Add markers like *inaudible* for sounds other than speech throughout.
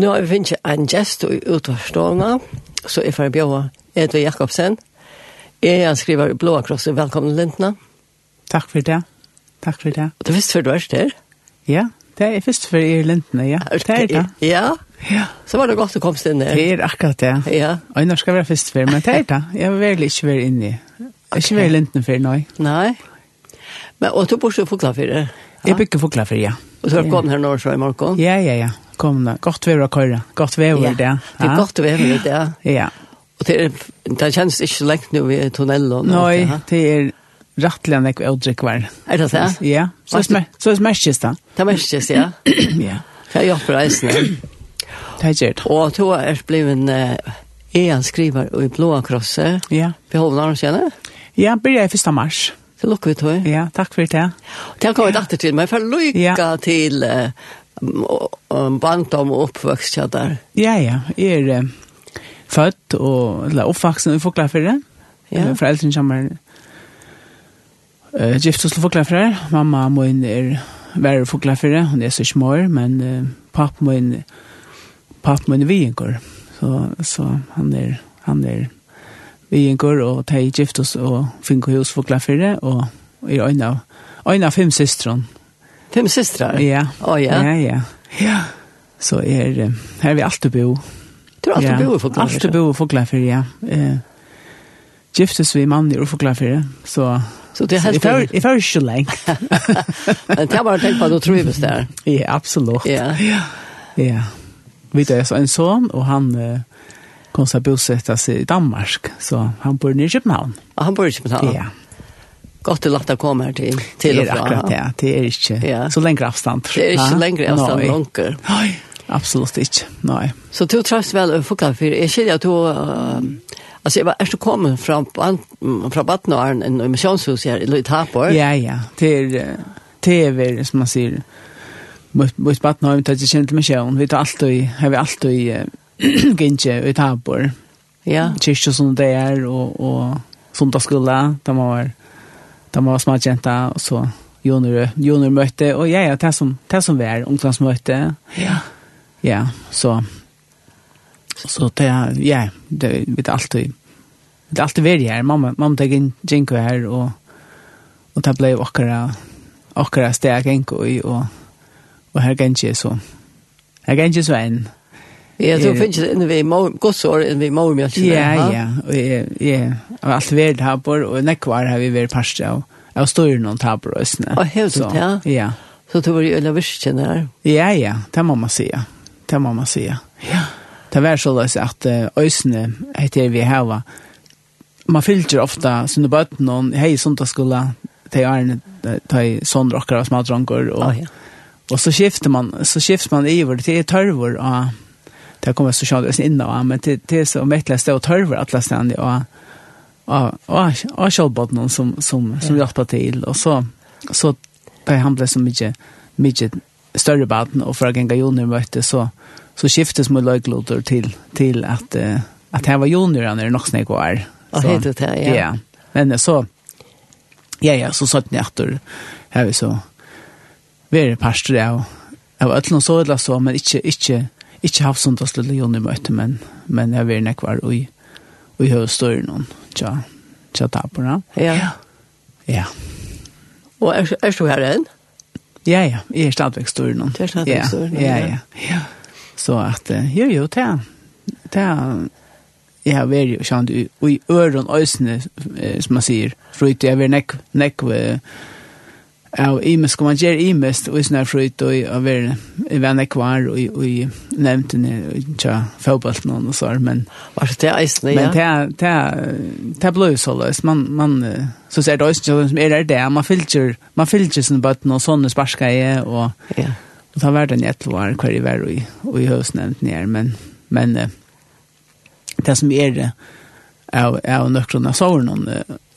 Nå har vi finnet en gjest utforstående, så er får bjøre Edvig Jakobsen. Jeg skriver Blåa Krosset. Velkommen, Lintna. Takk for det. Takk for det. Og det er først før du er der? Ja, det er først før jeg er Lintna, ja. Det er det. Ja. Ja. Så var det godt å komme inn der. Det er akkurat det. Ja. Og nå skal jeg være først før, men det er det. Jeg vil virkelig ikke være inne. Okay. Ikke være Lintna før, nå. Nei. Men, og du bor så i Fuglafyrer? Jeg bygger Fuglafyrer, ja. Och så har gått här norr så i morgon. Ja, ja, ja. Kom då. Gott väder och köra. Gott väder ja. där. Det är gott väder det. Ja. Och det är *clears throat* det känns inte så längt nu i tunneln. Nej, det är rattligen ek var. Är det så? Ja. Så smärs så smärs det. Det smärs ja. Ja. Jag jobbar på resan. Det är det. Och då är bliven är en skrivare i blåa krosser. Ja. Behöver någon känna? Ja, blir jag första mars. Så lukker vi til. Ja, takk for det. Det kommer ja. etter til meg, for lykke ja. til uh, barndom og oppvøkst der. Ja, ja, jeg er uh, født og eller, oppvaksen i Foklafyrre. Ja. Foreldrene kommer uh, gift hos Foklafyrre. Mamma min er verre Foklafyrre, hun er så smår, men uh, papp min, papp min er vinger. Så, så han er, han er vi ingår og de gift oss og finner hos for klafere og er en av, en av fem systeren. Fem systrar? Ja. Å oh, ja. ja. Ja, ja. Så er, her er vi alltid bo. Du har alltid ja. bo i Foklafyr? Alltid bo i Foklafyr, ja. Eh, giftes vi mann i Foklafyr, så... Så det er helt før. I før ikke lengt. Men det er bare å på at du trives der. Ja, absolutt. Ja. Ja. ja. Vi er så en son, og han... Eh, kom seg bosette seg i Danmark. Så han bor nere i Köpenhamn. Ja, han bor i Köpenhamn. Ja. Godt til at han komma her til, till och från. Det är akkurat det. Det er ikke ja. så längre avstand. Det är inte längre avstånd långt. Nei. Absolutt ikke, nei. Så du trøst vel, över fulla för jag känner att du... Uh, Alltså jag var ärst kommen från, från Batnaren, en missionshus här i Tappor. Ja, ja. Det Till TV, som man säger. Mot Batnaren, det är inte mission. Vi tar alltid, har vi alltid *clears throat* gynje i tabor. Ja. Kyrkjø som det er, og, og sundagsskola, da man var, da man var smadjenta, og så joner, joner møte, og ja, ja, det som, det som vi er, ungdomsmøte. Ja. Ja, så, så det, er, ja, det vet alltid, det er alltid vært her, mamma, mamma tar inn Jinko her, og, og det ble akkurat, akkurat steg Jinko i, og, og her gikk så, her gikk så enn, Ja, så finnes det inne ved godsår inne ved mormjølk. Ja, ja, ja, ja. Og alt vi på tabor, og nekvar har vi vært parste av, av større noen tabor og sånne. Og helt så. ja. Ja. Så det var jo øyla virkjen her. Ja, ja, det må man säga. Det må man säga. Ja. Det var så løs at øysene heter vi hava. Man fylter ofta sånne bøtten och hei, sånt skulle, til arne til sånne rockere og smadronger, og, och ja. og så skifter man, så skifter man i det er tørvor och det kommer så sjön innan men det det så mättla stå och törver alla ständigt och och och och självbot någon som som som hjälper till. Och så så på han blev så mycket mycket större baden och för att gänga junior mötte så så skiftes med löglotor till till att att han var junior när det nog snägg var. Så heter det ja. Ja. Men så ja ja så satt ni efter. Här vi så vi är pastor där och av öllum så eller så men inte inte ikke haft sånt at lille Jonny møte, men, men jeg vil nekvar og i, og i høyestøyre noen, tja, tja tapere. Ja. Ja. Og er, er du her enn? Ja, ja, jeg er stadigvæk større noen. Det er stadigvæk større noen, ja. Ja, ja. ja. Så at, jo, jo, det er, det er, jeg har vært jo, kjent, og i øren øsene, som man sier, for jeg har vært nekvar, nekvar, av imes kan man gjøre imes och snär fruit och av er i vänner kvar och i nämnt ni tja fotboll någon och så men var det är nej men det det det så løs, man man så ser det ut som är det där man filter man filter sen bøtten, og sånne sparska är och ja. og ta verden i et år, hver i hver, og i höst nämnt ner men men det som er det er av några av sån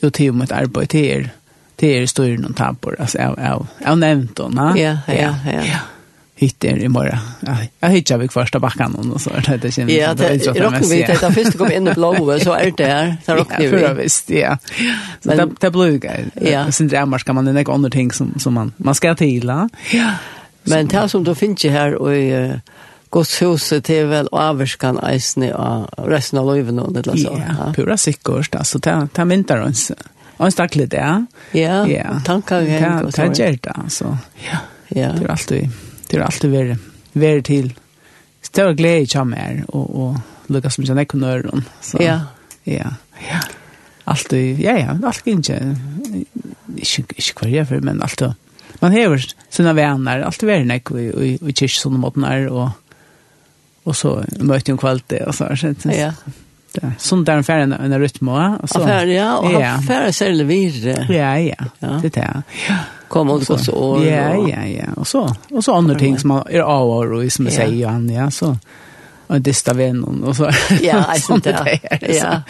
och till med ett arbete här det är står ju någon tappor alltså av av av nämnt då va ja ja ja. hittar i morgon jag hittar vi första backen och så där det känns ja det rockar vi det där först kom in i blåa så är det där där rockar vi. för visst ja. Så det det blue guy ja. sen där man ska man den andra ting som som man man ska till ja. Men det som då finns ju här och Guds huset är väl avskan eisne og resten av loven og det så. Ja, pura sikkert alltså det det myntar oss. Og en stacklig det. Ja. Ja. Tankar jag. Det är det så. Ja. Ja. Det er alltid det er alltid värre värre til. stor glädje kommer og, og lukka som jag kunde höra så. Ja. Ja. Ja. Alltid, ja ja, allt ikke, ikke, inte kvar för men alltid, man hever sina vänner allt värre og, og kyrkje sånne måten her, og, og så möter en kvalitet og så så, så. Ja sånt där ungefär en, en rytm och så. Affär, ja, och ja. affär säljer vi. Ja, ja, ja. Det er det. Kom og så så. Ja, ja, ja. Och så och så andra ting som är av och som jag säger han ja så. Och det vennen og och så. Ja, jeg sånt där. Ja.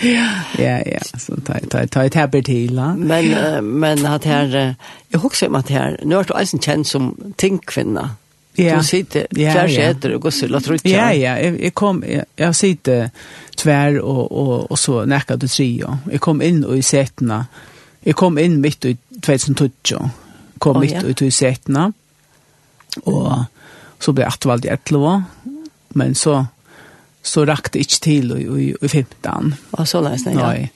Ja, ja, så ta ta ta ett happy. Men men att her, jag husker om at her, nu er du alltså kjent som tänkvinna. Ja. Du sitter tvär ja, äter och går sulla tror jag. Ja ja, jag kom jag sitter tvär och och och så näka du tre jag kom in och i sätena. Jag kom in mitt i 2012. Kom oh, mitt ut i sätena. Och så blev jag vald i 11 men så så rakte inte till och i 15. Och så läste jag. Nej.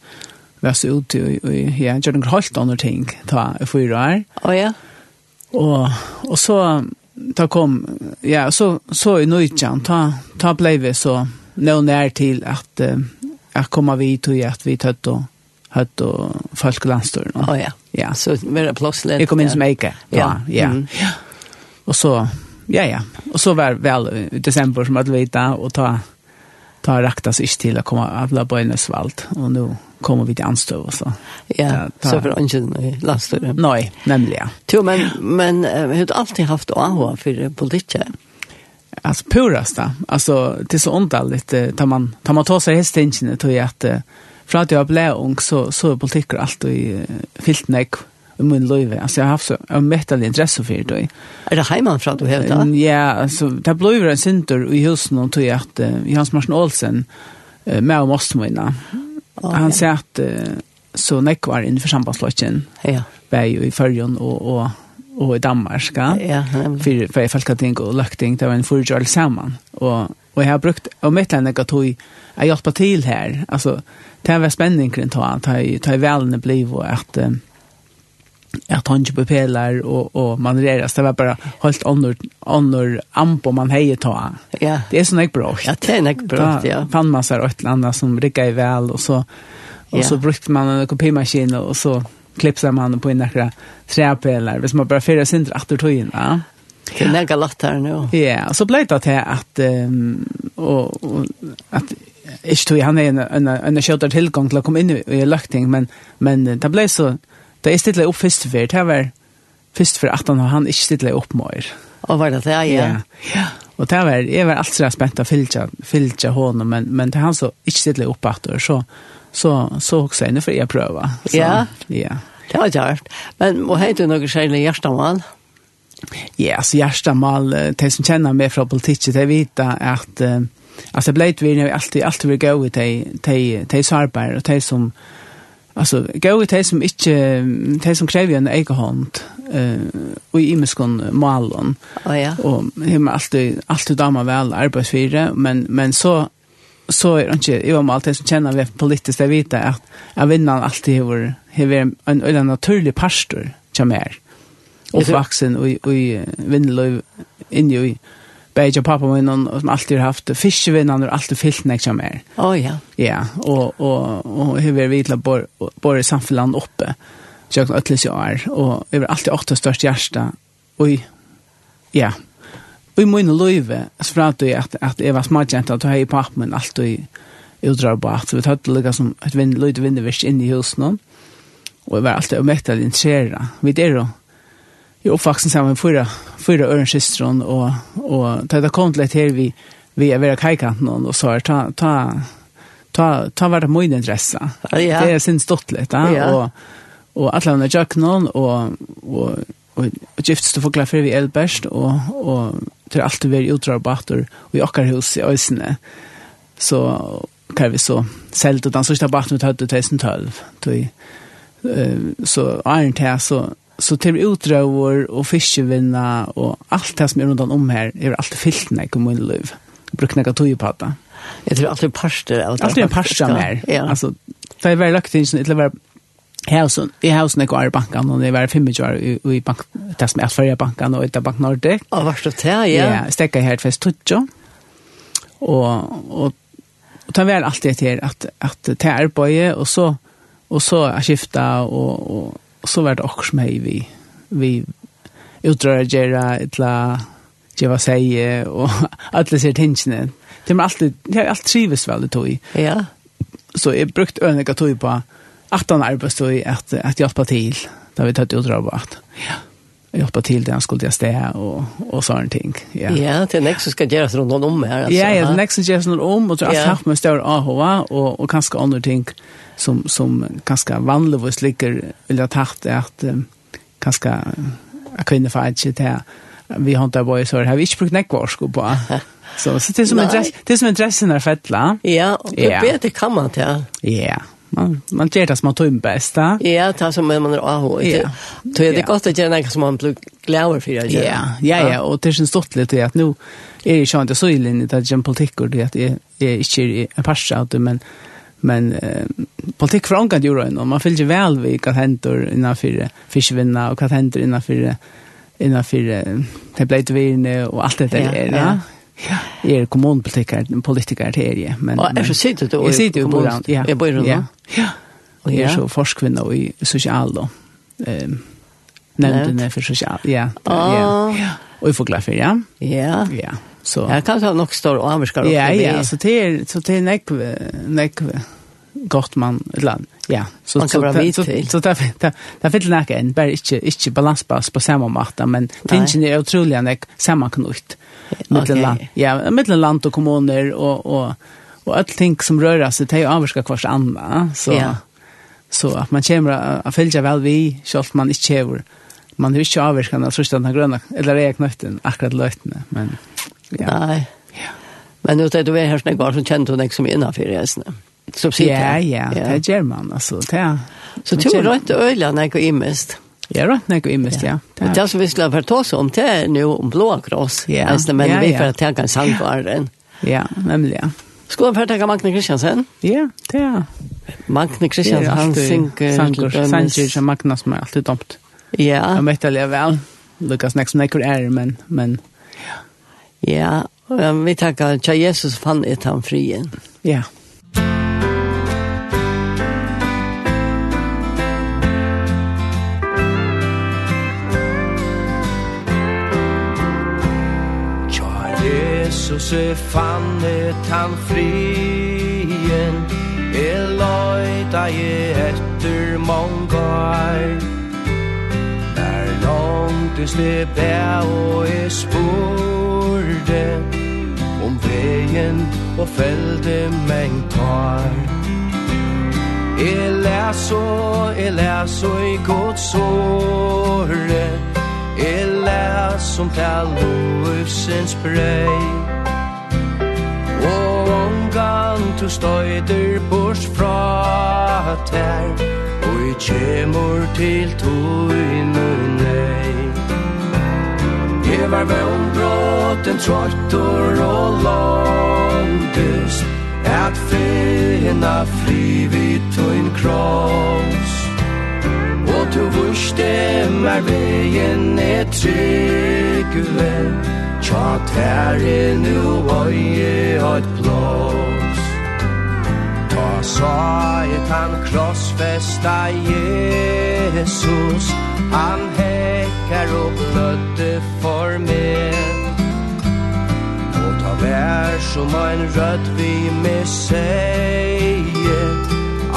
har så ut i ja, jag gjorde några helt andra ting ta fyra år. Oh ja. Och och så ta kom ja så så i nöjtan ta ta blev så nå när till att uh, att komma vi till att vi tött och hött och folklandstör no. Oh, ja. Ja, så mer det plötsligt. Jag kom in som Eike. Ja, ja. ja. Mm. ja. Och så ja ja, och så var väl i december som att vita och ta da raktas ikke til å komme av la bøynes og nå kommer vi til anstøv også. Ja, da, så for ikke noe landstøv. Nei, nemlig, ja. Jo, men, men uh, har du alltid haft AHA for politikere? Alltså purasta. Alltså det är så ontaligt tar man tar man tar sig häst inte tror jag att från att jag blev ung så så är politiker alltid fyllt näck i min liv. Altså, jeg har haft så omvettelig interesse for det. Er det heimanfra du hevde? Um, ja, altså, det ble jo en sinter i husen, og tog at uh, Hans Marsen Olsen, uh, med måste Mostemøyna, okay. han sier at uh, så nekk var innenfor sambandslåtjen, ja. var jo i Førjon og, og og i Danmark, ja, ja for, for jeg følte ting og løkting, det var en forgjørelse sammen, og, og jeg har brukt, og mitt lenge tog hun, jeg hjelper til her, altså, det var spenning kring ta, ta i velene bliv, og at, um, att han på pelar och och man reras det var bara helt annor annor ampo man hejer ta. Ja. Det är sån ett bra. Ja, det är ett bra. Ja. Fann man så ett landa som rycka i väl och så och ja. så brukte man en kopimaskin och så klipsar man på några träpelar. hvis man bara fyra sin att det tog va. Det är några her nu. Ja, og så ble det til att um, och, og, att Ikke tog han er en, en, en, en kjøter tilgang til å komme inn i løkting, men, men det ble så det er stille opp først for, det var først for 18 år, han ikke stille opp mer. Og var det det, ja? Ja. Og det var, jeg var alltid spent å fylte, fylte hånden, men, men det han så ikke stille opp at år, så, så, så også jeg, for jeg prøve. Så, ja. Ja. Det var klart. Men må hente noe særlig hjertemann? Ja, altså hjertemann, de som känner mig från politiken de vet at, uh, altså bleit vi alltid, alltid vill gå i de, de, de, de, de, de, de, Alltså gå ut det som inte det som kräver en egen hand eh och i meskon malen. Oh, ja. Och hemma alltid alltid damer väl arbetsfyra men men så så är det inte jag om allt det som känner vi politiskt det vet att jag vinner alltid hur hur en en naturlig pastor kommer. Och vuxen och och vinner inne i bäge pappa min och som alltid har haft fiskevinnan och alltid fyllt när jag mer. Oh ja. Ja, och och och hur vi vill bor bor i samfälland uppe. Så jag ötlis jag är och över alltid åtta störst hjärta. Oj. Ja. Vi måste løyve, så för at jeg var Eva at jeg ha i pappa men og utdrar på at vi tatt lika som et vind løyde vindevish inn i husen. Och var alltid mäktigt intresserade. Vi det då jag sammen med fyra, fyra örnsystron och og, og det kom till her vi vi är väl kajkant någon og så er ta ta ta ta vart min interesse. Ja. Det er sin stottligt, ja. og och alla under og, og, og, og och gifts få för vi elbest og, og til allt vi är utrabatter og i okkar hus i ösne. Så kan vi så sälja den sista batten ut 2012. Då så är det här så så til utrøver og fiskevinna og alt det som er rundt om her, er alltid fyllt nek om min liv. Bruk nek av tog på det. Jeg tror alltid parster av det. Alltid en parster mer. Ja. Altså, det er veldig lagt inn, det er Hausen, i hausen er kvar banken, og det var fem år i bank, det som er fyrir banken, og etter bank Nordic. Og hva det det, ja. Ja, stekket her til tutjo. Og, og, og det vel alltid til at, at det er arbeid, og så, og så skifta, og, og Og så var det også med vi vi utdrar gera etla geva seie og alle ser tingene. Det er alltid, det er alt trives vel det tog. Ja. Så jeg brukte øynene tog på 18 arbeidstog at, at hjelpa til da vi tatt utdrar på at. Ja hjälpa till det han skulle jag stä och och sån ting. Ja. Ja, det nästa ska göras runt om här alltså. Ja, ja, det nästa görs runt om och så att haft med stor AHA och och kanske andra ting som som ganska vanligtvis ligger vill jag tacht att ganska jag kunde få ett här. Vi har inte bara så har vi inte brukt näckvarsko på. *laughs* Så så det är som en dress, det är som en dress när fettla. Ja, och det vet det kan man ta. Ja man man gör det som man tror bäst va? Ja ta som man har ah ja. Tror jag det kostar ju något som man blir glad för det ja ja ja. Och det syns stort lite att nu är ju inte så illa i det gym politik och det att det är inte en parse av det, men men eh, politik från kan ju då man följer väl vid vad händer innanför fiskvinna och vad händer innanför innanför det blir det och allt det där ja. Ja. Er kommunpolitiker, politiker til er, jeg. men... Og er så sitter du i kommunen? Ja. Jeg bor i Ja. ja. Og jeg er så forskvinne i sosial, og Um, Nevndene for sosial, ja. Ja. Og jeg får glad for, ja. Ja. Ja. Så. Jeg kan ta nok større ameriskere. Ja, ja, så det er, så det er nekve, nekve gott man eller ja så man kan vara vid så så där där där vill näka en bara inte inte balanspass på samma matta men tingen är otroligt nek samma knut mellan ja mellan land och kommuner och och och allting som rör sig det är avskar kvars andra så ja. så att man kommer att följa väl vi så att man inte kör man hur inte avskan av första den gröna eller är knutten akkurat lötne men ja. nej ja. men nu det du är här snägg var så känner du inte som innanför resne som sitter. Ja, ja, det gjør German, altså. Det er, så du er rønt øyla når jeg imest. Ja, rønt når jeg imest, ja. Det det som vi skulle ha oss om, det er nå om blå kross. Ja, ja, Men vi får tenke en sangvaren. Ja, nemlig, ja. Skulle vi tenke Magne Kristiansen? Ja, det er. Magne Kristiansen, han synker... Sanger, sanger som Magne som er alltid dumt. Ja. Jeg vet aldri vel. Lukas nek som nekker er, men, men, ja. Ja, vi tenker, tja Jesus fann et han frien. Ja. Jesus er fannet han frien. Er loida i etter mongar Der langtest det bæ og jeg spurde Om veien og felde meng tar Jeg læs og jeg læs og i gods åre Jeg som til lovsens brøy Og omgang tu støyder bors fra tær Og i tjemur til tøyne nøy Jeg var vannbrått en trottor og langtust At finna fri vid tuin kross. Du vurste veien er tryggve Tja tære nu oi et plås. Ta sa et han krossfesta Jesus. Han hekkar og blødde for meg Og ta vær som en rødt vi med seg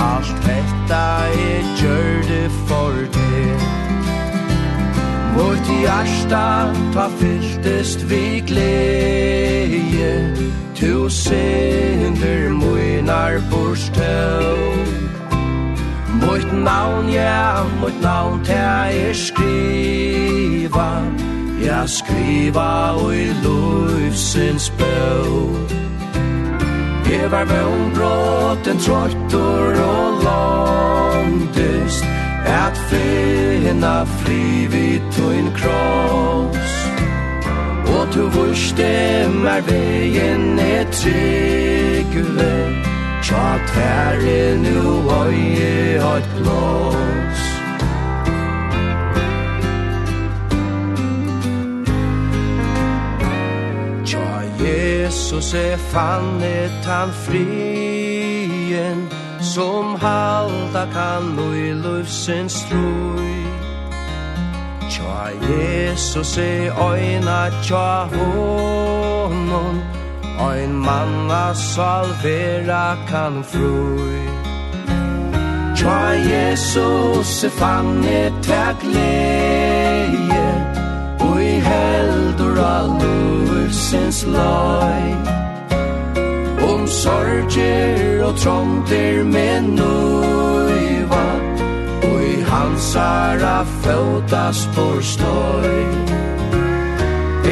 Alt detta er gjørde for deg Vårt hjärsta ta fylltest vi glädje. Tu synder munar borstøv Mot navn, ja, mot navn ta er skriva. Ja, skriva og i lovsins bøv Jeg Evar med bråten trottor og langdust At finna fri vid tuin kross. Og du vurste mer vegen er tryggve Tja tverre nu oi oi oi oi Jesus er fannet han frien Som halda kan og i løvsens strøy Tja Jesus er oina tja honom Ein manna salvera kan frui. Tja Jesus er fannet tja gleie Og i heldur allur frelsens lai Om sorger og trångter med nøyva Og i hansara føda spår støy.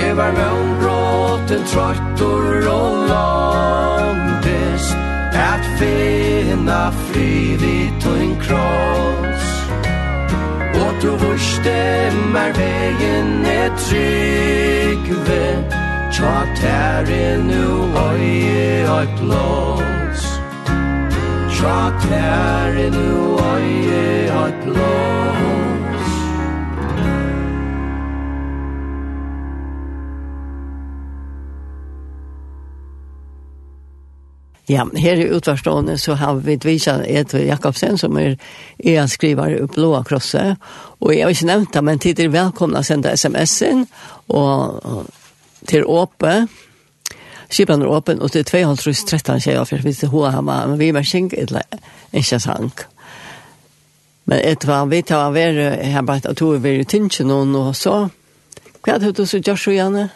Evar møn gråten trøttor og langtes At finna frid i tøyn kross. Og du vurste mer vegen er trygg Tart her nu oi oi blås Tart her nu oi oi blås Ja, her i utvarstående så har vi visat Edvard Jakobsen som er er skrivare upp Blåa Krosset. Og jeg har ikke nevnt det, men tid er velkomna å sende sms-en Og til åpe, Skipan er åpen, og det er 2.13 tjejer, for hvis det hoa hama, men vi var kjeng, eller ikke sang. Men et var, vi tar av være, her bare at hun var i tynnskje noen, og så, hva hadde du så gjør så gjerne?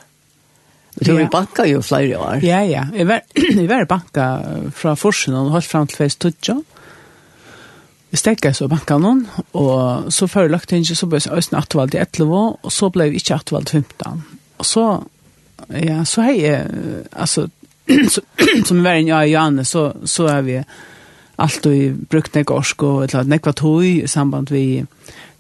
Du har banka jo flere år. Ja, ja, jeg var, jeg var banka fra forsen, og holdt frem til fest tutsja. Vi stekket så banka noen, og så før lagt inn, så ble jeg også atvalgt i 11, og så ble jeg ikke atvalgt 15. Og så ja, så hej alltså *clears throat* *clears throat* som är jag och Janne så så är vi alltid brukt nek orsk och ett nekva tøy i samband vi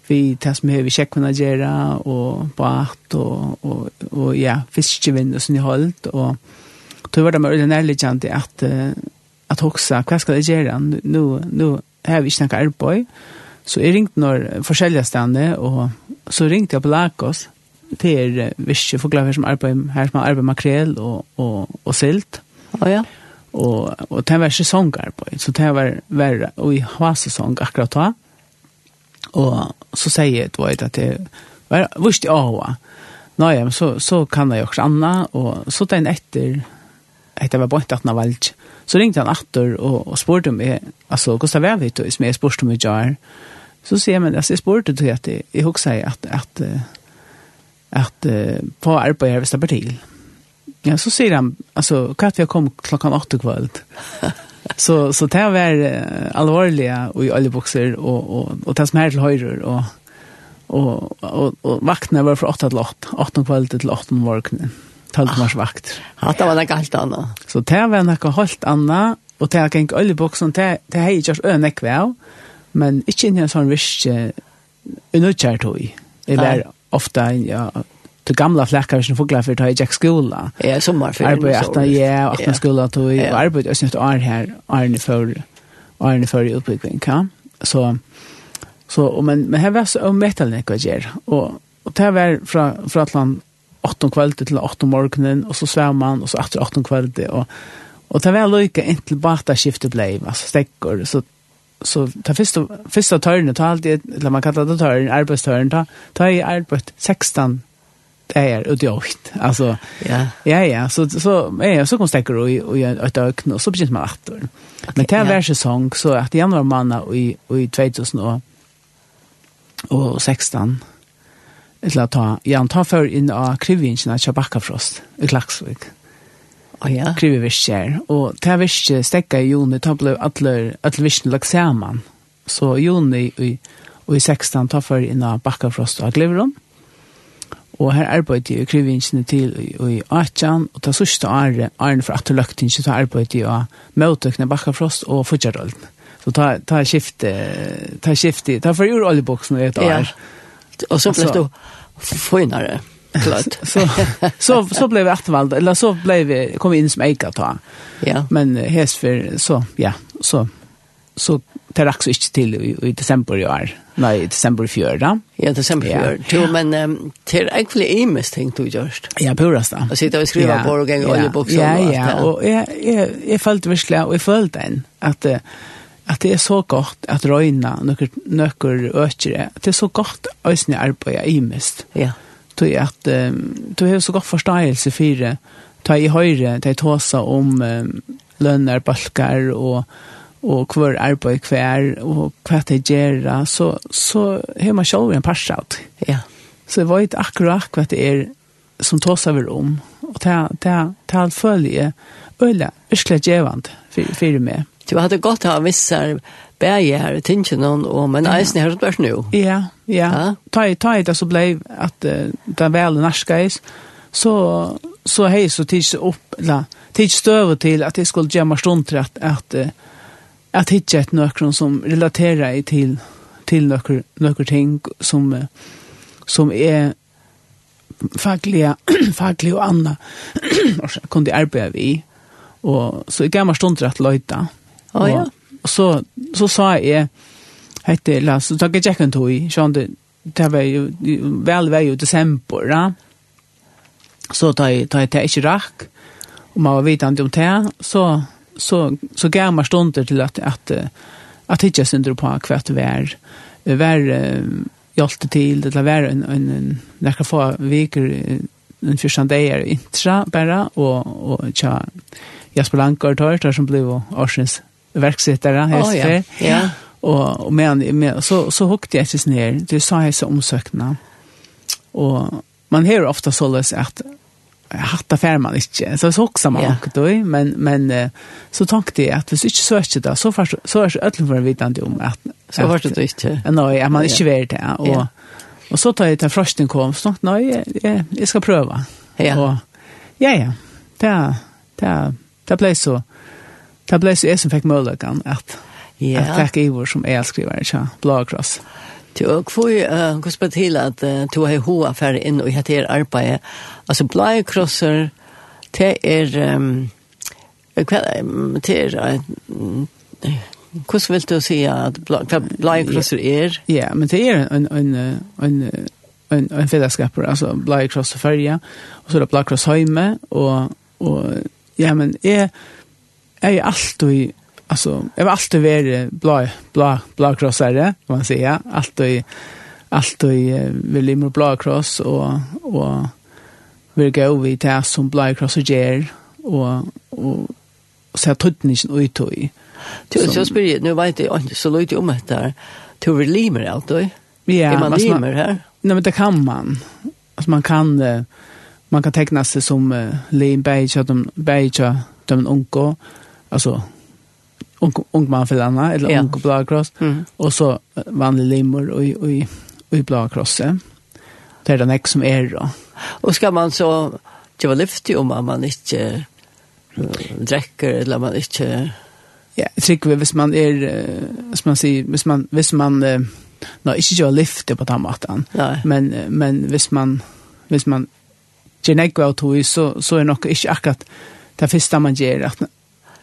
vi tas som vi checkar Nigeria och bart och och och ja fiskevinn och sån i och då var det mer närligt att att att huxa vad ska det göra nu nu här vi snackar boy så är ringt när försäljare stannar och så ringte jag på Lagos til visse forklarer som arbeid, her som arbeid makrel og, og, og silt. Å oh, ja. Og, og det var sesongarbeid, så det var verre, og i hva-sesong akkurat da. Og så sier jeg til at det var vist i Aua. Nå ja, så, så kan jeg også anna, og så den etter, etter var bort at han var valgt, så ringte han atter og, og spurte meg, altså, hvordan var vi til, som jeg spurte meg jar Så sier jeg, men altså, jeg spurte til at jeg, jeg husker at, at, at at uh, på arbeid her hvis det blir til. Ja, så sier han, altså, hva er vi har kommet klokken åtte kveld? så, *laughs* så det var uh, alvorlige og i alle bukser, og, og, og det som er til høyre, og, og, og, og vaktene var fra åtte til åtte, åtte kveld til åtte om morgenen. Taldmars vakt. Ah, det var noe alt annet. Så det var noe helt annet, og det var ikke alle bukser, det, det har jeg ikke øyne ønekve av, men ikke inn i en sånn virkje, unnøtkjært høy. Det var ofta ja till gamla fläckar som fåglar för att i Jack skola. Ja, sommarferien. Arbete, ja, och ja. skola tog ja. och arbete och snitt är här, är för, är för utbyggning, ja. Så, så, men, men här var så omättande mycket att Och, och det här var från, från att 8 kvällen til 8 morgonen og så svär man og så efter 8 kvällen og och ta väl lika intill bara skiftet blev alltså stäckor så så ta första första törnet ta alltid eller man kallar det törn arbetstörn ta ta i arbet 16 det är ut alltså ja. ja ja så så är jag så kon stäcker och jag ett ökn och så precis man åter men det är värre säsong så att januari månad och i och i 2000 och och 16 eller ta jag tar för in av krivingen att köpa i Klaxvik oh, ja. krivevirskjer. Og det virket stekka i juni, da ble alle, alle visken lagt sammen. Så juni i, og i 16 tar for inn av Bakkafrost og Gliverom. Og her arbeidde jeg krivingene til i Atjan, og ta sørste året, året for at løkting, så arbeidde jeg av møtøkene Bakkafrost og Fudjarolden. Så ta, ta skifte, ta skifte, ta for ur oljeboksen i et år. Ja. Og så ble det finare klart. *laughs* så, så, så blev vi eftervalda, eller så blev vi, kom vi in som eka ta. Ja. Men hes för, så, ja, så, så det också inte till i, i december i år. Nej, i december i fjörda. Ja, december i fjörda. Jo, men um, till är egentligen imes ting du görst. Ja, purast det. Och sitta och skriva på och gänga ja. oljeboxen. Ja, ja, ja. och jag, jag, jag följde verkligen, och jag följde den, att att at det er så godt at røyna nøkker, nøkker økere, det er så godt øsne arbeidet i mest. Ja. Yeah tog at um, du har så godt forståelse for ta i høyre, ta i tåsa om um, lønner, balkar og og hver arbeid hver, og hva det gjør, så, så har man selv en parsout. Ja. Så jeg vet akkurat hva det er som tås over om, og det er alt følge, øyla, virkelig gjevand for, for meg. Du hadde godt ha visse bæje her i tingen og men eisen her utvers nu. Ja, ja. Ta i ta i det så blei at det vel narskais, så så hei så tids opp, la, tids støve til at jeg skulle gjemme stund til at, at, at hitje et nøkron som relaterer i til, til nøkker, nøkker ting som, som er fagliga, *clears throat* faglig og anna kunne jeg arbeide vi Og, så jeg gjemme stund til at løyta. Å ja. Og så, så sa jeg, hette la så takk jeg tjekken tog i, sånn det, det var jo, vel var jo desember, da. Så tar jeg, tar jeg til ikke rakk, og man var vidende om det, så, så, så gav man stunder til at, at, at ikke synder på hva det var, var hjelte til, det var en, en, en, nekker få viker, en første dag er intra bare, og, og tja, Jasper Lankar tar, tar som blev årsens verksättare hästar. Oh, ja. ja. Och, och men, men så så hukte jag sig ner. Det sa jag så omsökna. Och man hör ofta så läs att hatta fär man inte. Så så också man yeah. då, men men så tänkte jag att hvis inte söker det så fast så är öllum för vitande om att så vart det inte. Nej, man är inte det och och så tar jag till frosten kom så nej, jag, jag ska pröva. Ja. Och, ja ja. Det det det blev så Det ble så jeg som fikk muligheten at Ja. Yeah. Att tacka i som är skrivare så blåkross. Till och för eh kus på till att du har hoa affär in och heter arbeid. Altså blåkrossar det är ehm det är Hvordan vil du säga att blåkrossar er? Ja, men det är en en en en en fällskapare alltså blåkrossar färja och så är det blåkross hemme och och ja men är jeg er alltid, altså, jeg var alltid vara blå, blå, blå krossere, kan man säga. Alltid, alltid vil jeg med blå kross, og, og vil gå vi til jeg som blå kross og gjør, og, og, og så jeg tøtten ikke noe ut i. Så jeg nå vet jeg ikke så lite om dette her, Du å være limer alltid. Ja, er man limer her? Nej, men det kan man. Alltså man kan man kan teckna sig som uh, lim beige de beige de onko alltså ung ung man för Anna eller ja. ung blå cross mm. och så vanlig limor och och och i blå cross. Det är den ex som är då. Och ska man så det var lyftig om man inte uh, dricker eller man inte Ja, trick vi hvis man er, uh, som man sier, hvis man, hvis man, uh, nå, ikke gjør lyfte på den måten, Nei. men, men hvis man, hvis man gjør nekva av tog, så, så er nok ikke akkurat det første man gjør, at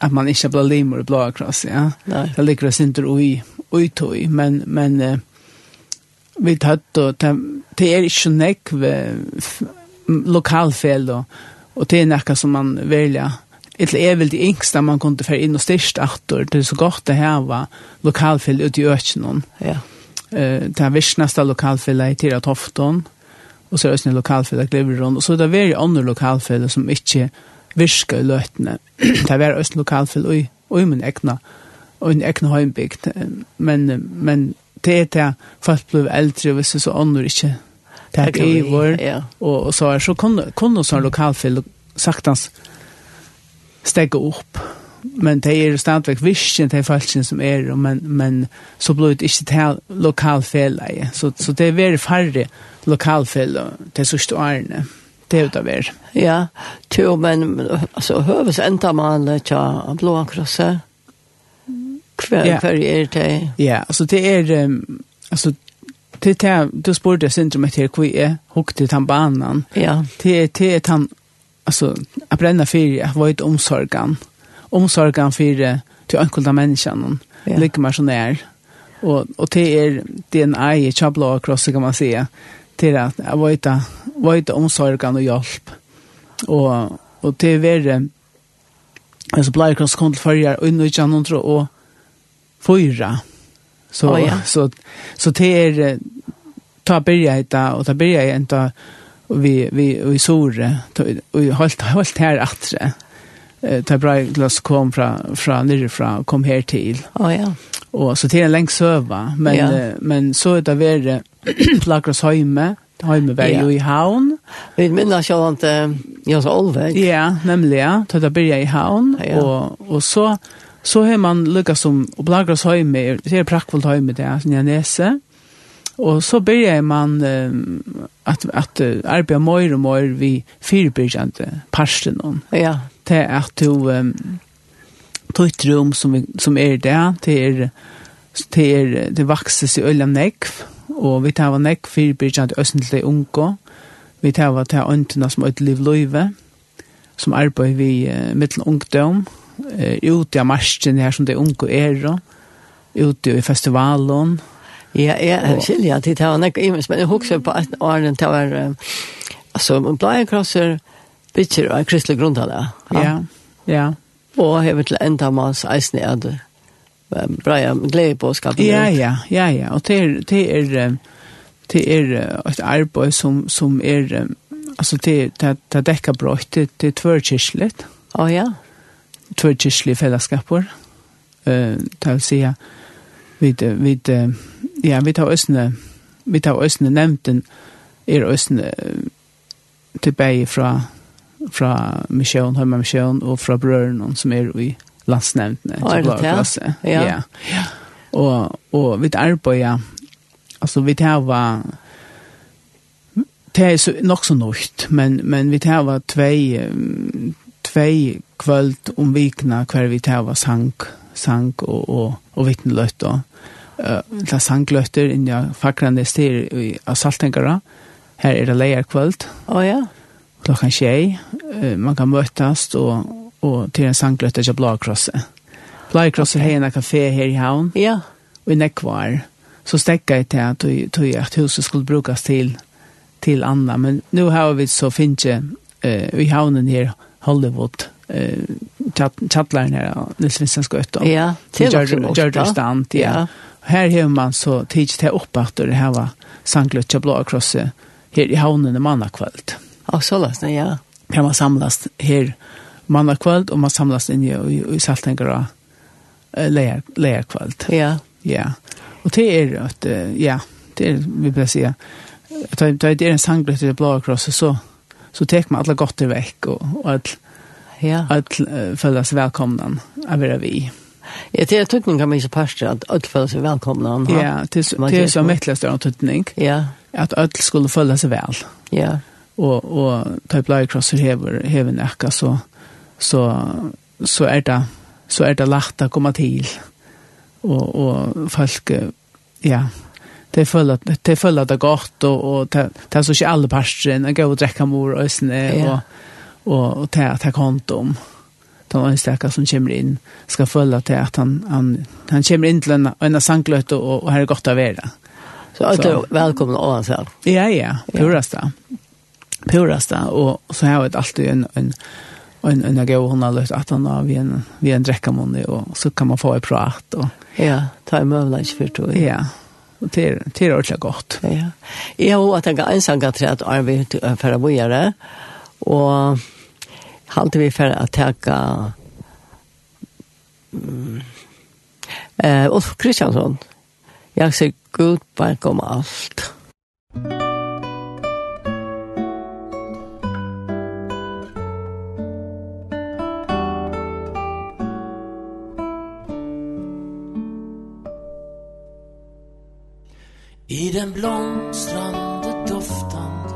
at man ikke blir limer i blå kross, ja. Nei. Det ligger oss inte ui, ui tog, men, men uh, vi tatt då, det är inte näck lokalfel då, och det är nekka som man väljer. Det är väl det yngste man kunde få in och styrst attor, det er så gott att var lokalfel ute i öknen. Ja. Eh, det er vissnaste lokalfel i Tira Tofton, og och så är det en lokalfel i gliver runt, så är det veldig andre lokalfel som inte virka i løtene. det var østen lokalfyll i, i min egna, og en egna heimbygd. Men, men det er det folk blev eldre, hvis det så ånder ikke det er i vår, ja. og, og så, er, så kunne, kunne sånn lokalfyll saktans stegge opp. Men det er stadigvæk visken til folkene som er, men, men så blir det ikke til lokalfellet. Så, så det er veldig færre lokalfellet til sørste årene. Mm det utav er. Ja, to, men altså, høves enda man tja blåa krosse. Hver, ja. hver er det. Ja, altså det er, um, altså, det är du spurte jeg syndrom etter hvor jeg hukte den banan. Ja. Det er, det är han alltså att bränna för att vara ett omsorgan. Omsorgan för til enkelte menneskene, Ja. Ligger meg så där. Og, og det er det är DNA i chabla cross kan man säga till att vara vøyte omsorgen og hjelp. Og, og til å være, altså blei kross kom til førre, og inn ikke ikke tror og fyra. Så, oh, ja. så, så til er, ta byrja hita, og ta byrja hita, vi vi vi sore och holdt, holdt här att eh ta bra glas kom från från nerifrån kom här till. Ja ja. Och så till en lång söva men men så det var det Lakros hemme Heime var jo i havn. Vi minner ikke at Jans Olvek. Ja, nemlig, ja. Tøyt da byrja i havn. Ja. Og, og så, så har man lukket som Oblagras Heime, det er prakkvolt Heime det, som jeg nese. Og så byrja man um, at, at uh, arbeid mer og mer vi fyrbyrjande parsten. Ja. Til at du um, tog et rom som, som er det, til er, til er, det vakses i øyla nekv. Ja og vi tar var nekk til østentlig unge, vi tar var til øntene som øyde liv løyve, som arbeid vi uh, mittel ungdom, uh, ute av marsjen her som det unge er, ute i festivalen. Ja, jeg skiljer at det var nekk imens, men jeg husker på at åren til var, altså, man blei krosser, bitcher av kristelig grunn av det. Ja, ja. Og jeg vil til enda mas eisne er det bra glede på å skape Ja, ja, ja, ja. Og det er, det er, det er et arbeid som, som er, altså det, det, det dekker brott det, det er tvørkirkelig. Å oh, ja. Tvørkirkelig fellesskaper. Uh, det vil si, vi, vi, ja, vi tar østene, vi tar østene nevnten, er østene tilbake fra, fra misjon, hjemme misjon, og fra brøren som er i landsnevntene. så er det klasse. Ja. ja. Och och vid arbeta alltså vi tar var det er så nog så nøyt, men men vi tar var två två kvöld om vikna kvar vi tar var sank sank och och och vittnelöt då eh la sanklötter in i fakrande styr i saltengara. Her er det lejer kvöld. Ja oh, ja. Klockan Man kan mötas och og til en sangløtter til Blåkrosset. Blåkrosset okay. har en kafé her i havn, ja. og i Nekvar. Så stekka jeg til at, tog, at huset skulle brukes til, til Anna, men nu har vi så finnes uh, i havnen her, Hollywood, eh chatlaren här Nils Vincent Skötta. Ja, till George Stand, ja. Här har man så tids til upp att det här var Sanklutcha blå across här i havnen i mannakvällt. Ja, så løsne, ja. Kan man samlas här mandag kvöld och man samlas in i, i Saltengara lejer, lejerkvöld. Ja. Ja. Och det är att, ja, det är, vi vill säga, det är en sanglet i det blå krosset så, så tek man alla gott i veck och, och att, ja. att uh, följas välkomna av era vi. Ja, det är tuttning kan man ju pasta att öll följa välkomna. Ja, det är, det är så mycket större tuttning. Ja. Att öll skulle följa väl. Ja. Och, och ta i blå krosset hever, hever näka så så, så er det så er det lagt å komme til. Og, og folk, ja, det føler at det føler det godt og og det er så ikke alle parter en gå og drikke mor og sen og og og ta ta kont om den ønstekka som kommer inn skal føle til at han han han kommer inn til en en sankløtt og og her er godt å være. Så alt er velkommen og. Ja ja, purasta. Purasta og så har vi alltid en en en en jag hon har läst att han har vi en vi en det och så kan man få ett prat och ja ta en lunch för då ja och det det är ordentligt gott. Ja. Jag har att jag ensam kan träd arbete för att bojare och halt vi för att ta eh och Kristiansson. Jag säger god bakom allt. I den blomstrande doftande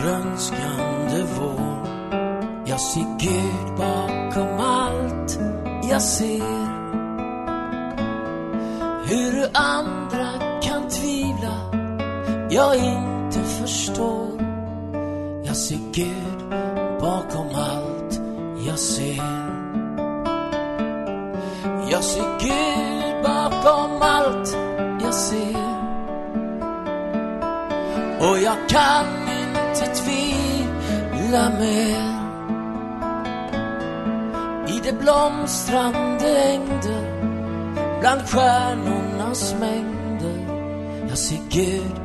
Grönskande vår. Jag ser Gud bakom allt Jag ser. Hur andra kan tvivla Jag inte förstår. Jag ser Gud bakom allt Jag ser. Jag ser Gud bakom allt Jag ser. Och jag kan inte tvivla mer. I det blomstrande ängder Bland stjärnornas mängder. Jag ser Gud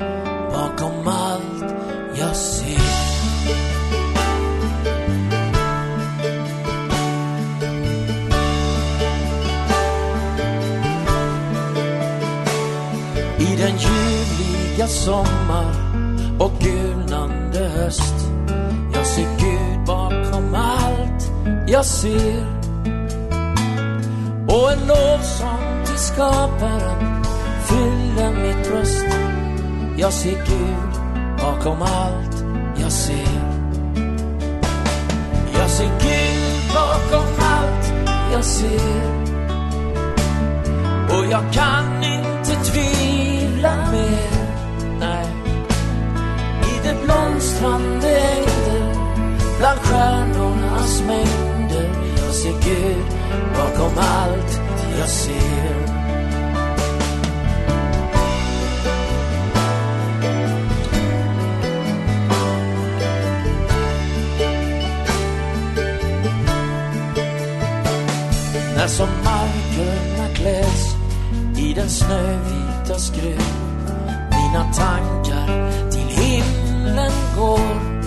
bakom allt jag ser. I den ljuvliga sommar och gulnande höst Jag ser Gud bakom allt jag ser. Och en lovsång till skaparen fyller mitt bröst Jag ser Gud bakom allt jag ser. Jag ser Gud bakom allt jag ser. Och jag kan inte tvivla mer blomstrande ängder Bland stjärnornas mängder. Jag ser Gud bakom allt jag ser. När som markerna kläs I den snövita skruv Mina tankar går.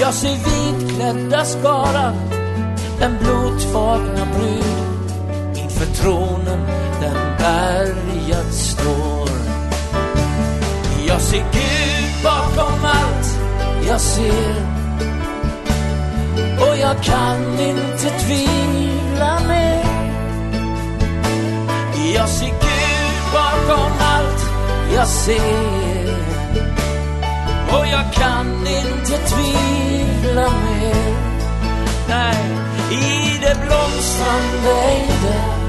Jag ser vitklädda skara Den blodfagna brud. Inför tronen den berget står. Jag ser Gud bakom allt Jag ser. Och jag kan inte tvivla mer. Jag ser Gud bakom allt Jag ser. Och jag kan inte tvivla mer. Nej, i det blomstrande där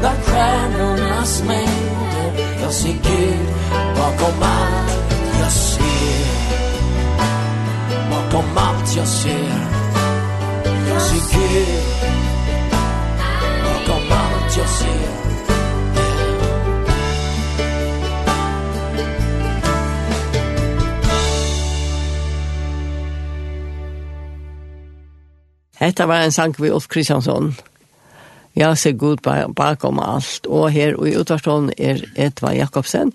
Bland stjärnornas mängder Jag ser Gud bakom allt jag ser. Bakom allt jag ser. Jag ser Gud. Bakom allt jag ser. Hetta var en sang vi Ulf Kristiansson. Ja, ser god bakom alt. Og her og i utvarstånden er Edva Jakobsen.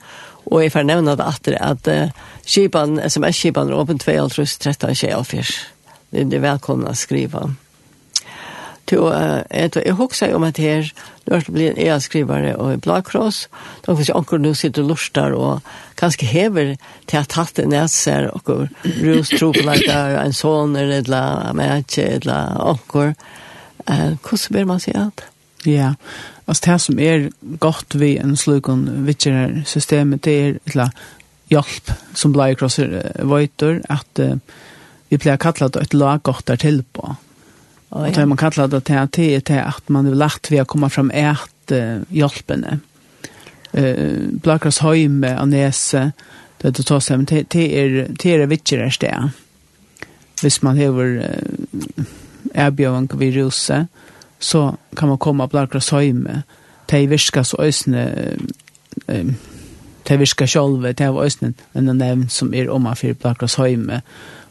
Og jeg får nevne det etter at uh, skipan SMS skipan er åpen 2, 13, 24. Det er velkomna å skrive to ett jeg husker om att här när det blir en skrivare och en Black Cross då jeg jag nu sitter lustar och kanske häver till att hatt en näser och rus tro på att en sån eller ett la med ett la och eh hur man säga alt? ja altså det som är gott vi en slukon vilket systemet det er et la hjälp som uh, vøyter, at att vi blir kallat ett lag godt der till på. Og det man kallar det til att det är att man lagt ved å komme fram et uh, hjälpene. Uh, Blakras høyme og nese, det det tar sig till till er det er vittjere sted. Hvis man har erbjøven vi ruse, så kan man komme Blackras hem. Det virka så øsne um, det virka sjolve, det var øsne en nevn som er om for Blackras hem.